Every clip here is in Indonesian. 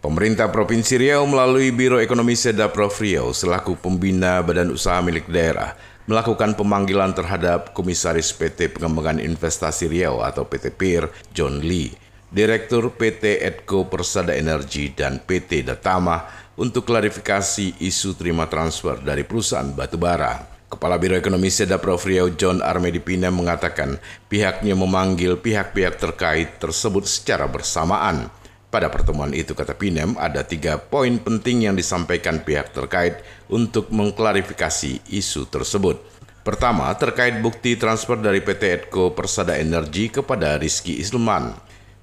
Pemerintah Provinsi Riau melalui Biro Ekonomi Seda Prof Riau selaku pembina badan usaha milik daerah melakukan pemanggilan terhadap Komisaris PT Pengembangan Investasi Riau atau PT PIR John Lee, Direktur PT Edco Persada Energi dan PT Datama untuk klarifikasi isu terima transfer dari perusahaan batubara. Kepala Biro Ekonomi Seda Prof Riau John Armedi Pina mengatakan pihaknya memanggil pihak-pihak terkait tersebut secara bersamaan – pada pertemuan itu, kata Pinem, ada tiga poin penting yang disampaikan pihak terkait untuk mengklarifikasi isu tersebut. Pertama, terkait bukti transfer dari PT Edco Persada Energi kepada Rizky Ilman.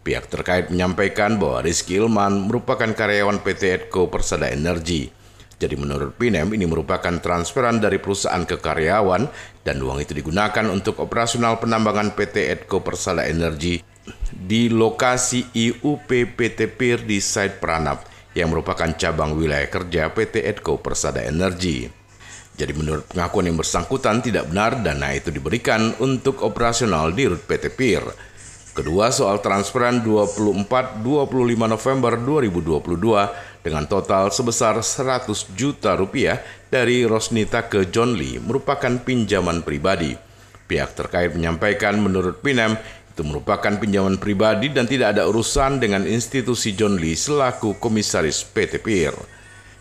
Pihak terkait menyampaikan bahwa Rizky Ilman merupakan karyawan PT Edco Persada Energi. Jadi menurut Pinem ini merupakan transferan dari perusahaan ke karyawan dan uang itu digunakan untuk operasional penambangan PT Edco Persada Energi di lokasi IUP PT PIR di site Pranap yang merupakan cabang wilayah kerja PT Edco Persada Energi. Jadi menurut pengakuan yang bersangkutan tidak benar dana itu diberikan untuk operasional di rut PT PIR. Kedua soal transferan 24-25 November 2022 dengan total sebesar 100 juta rupiah dari Rosnita ke John Lee merupakan pinjaman pribadi. Pihak terkait menyampaikan menurut Pinem itu merupakan pinjaman pribadi dan tidak ada urusan dengan institusi John Lee selaku komisaris PT PIR.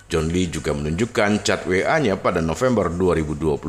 John Lee juga menunjukkan chat WA-nya pada November 2022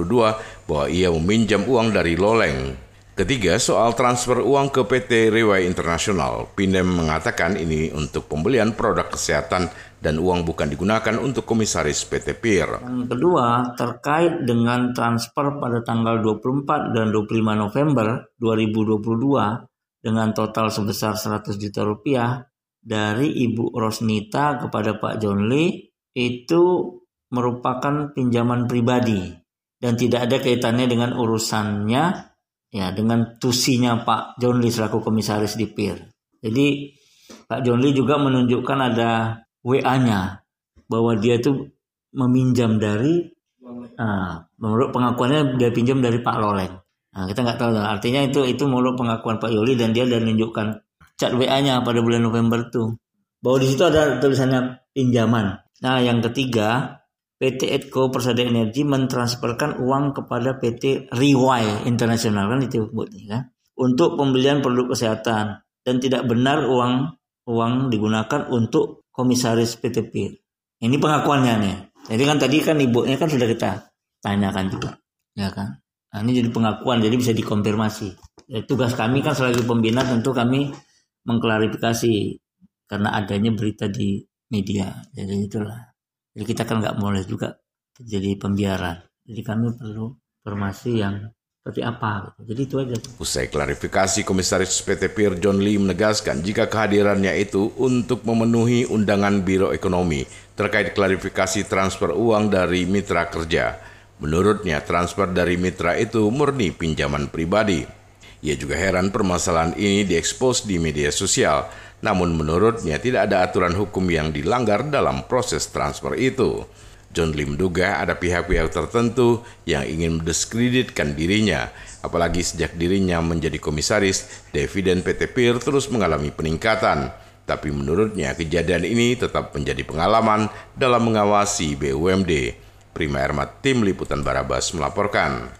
bahwa ia meminjam uang dari Loleng Ketiga, soal transfer uang ke PT Rewai Internasional. Pindem mengatakan ini untuk pembelian produk kesehatan dan uang bukan digunakan untuk komisaris PT PIR. Yang kedua, terkait dengan transfer pada tanggal 24 dan 25 November 2022 dengan total sebesar 100 juta rupiah dari Ibu Rosnita kepada Pak John Lee itu merupakan pinjaman pribadi dan tidak ada kaitannya dengan urusannya ya dengan tusinya Pak John Lee selaku komisaris di PIR. Jadi Pak John Lee juga menunjukkan ada WA-nya bahwa dia itu meminjam dari nah, menurut pengakuannya dia pinjam dari Pak Loleng. Nah, kita nggak tahu artinya itu itu menurut pengakuan Pak Yoli dan dia dan menunjukkan chat WA-nya pada bulan November itu bahwa di situ ada tulisannya pinjaman. Nah, yang ketiga PT Edco Persada Energi mentransferkan uang kepada PT Riwai Internasional kan itu kan untuk pembelian produk kesehatan dan tidak benar uang uang digunakan untuk komisaris PT PIR. Ini pengakuannya nih. Jadi kan tadi kan ibunya kan sudah kita tanyakan juga, ya kan? Nah, ini jadi pengakuan, jadi bisa dikonfirmasi. Ya, tugas kami kan sebagai pembina tentu kami mengklarifikasi karena adanya berita di media. Jadi itulah. Jadi kita kan nggak boleh juga jadi pembiaran. Jadi kami perlu informasi yang seperti apa. Gitu. Jadi itu aja. Usai klarifikasi, Komisaris PT PIR John Lee menegaskan jika kehadirannya itu untuk memenuhi undangan Biro Ekonomi terkait klarifikasi transfer uang dari mitra kerja. Menurutnya transfer dari mitra itu murni pinjaman pribadi. Ia juga heran permasalahan ini diekspos di media sosial namun menurutnya tidak ada aturan hukum yang dilanggar dalam proses transfer itu. John Lim menduga ada pihak-pihak tertentu yang ingin mendiskreditkan dirinya, apalagi sejak dirinya menjadi komisaris, dividen PT PIR terus mengalami peningkatan. Tapi menurutnya kejadian ini tetap menjadi pengalaman dalam mengawasi BUMD. Prima Ermat Tim Liputan Barabas melaporkan.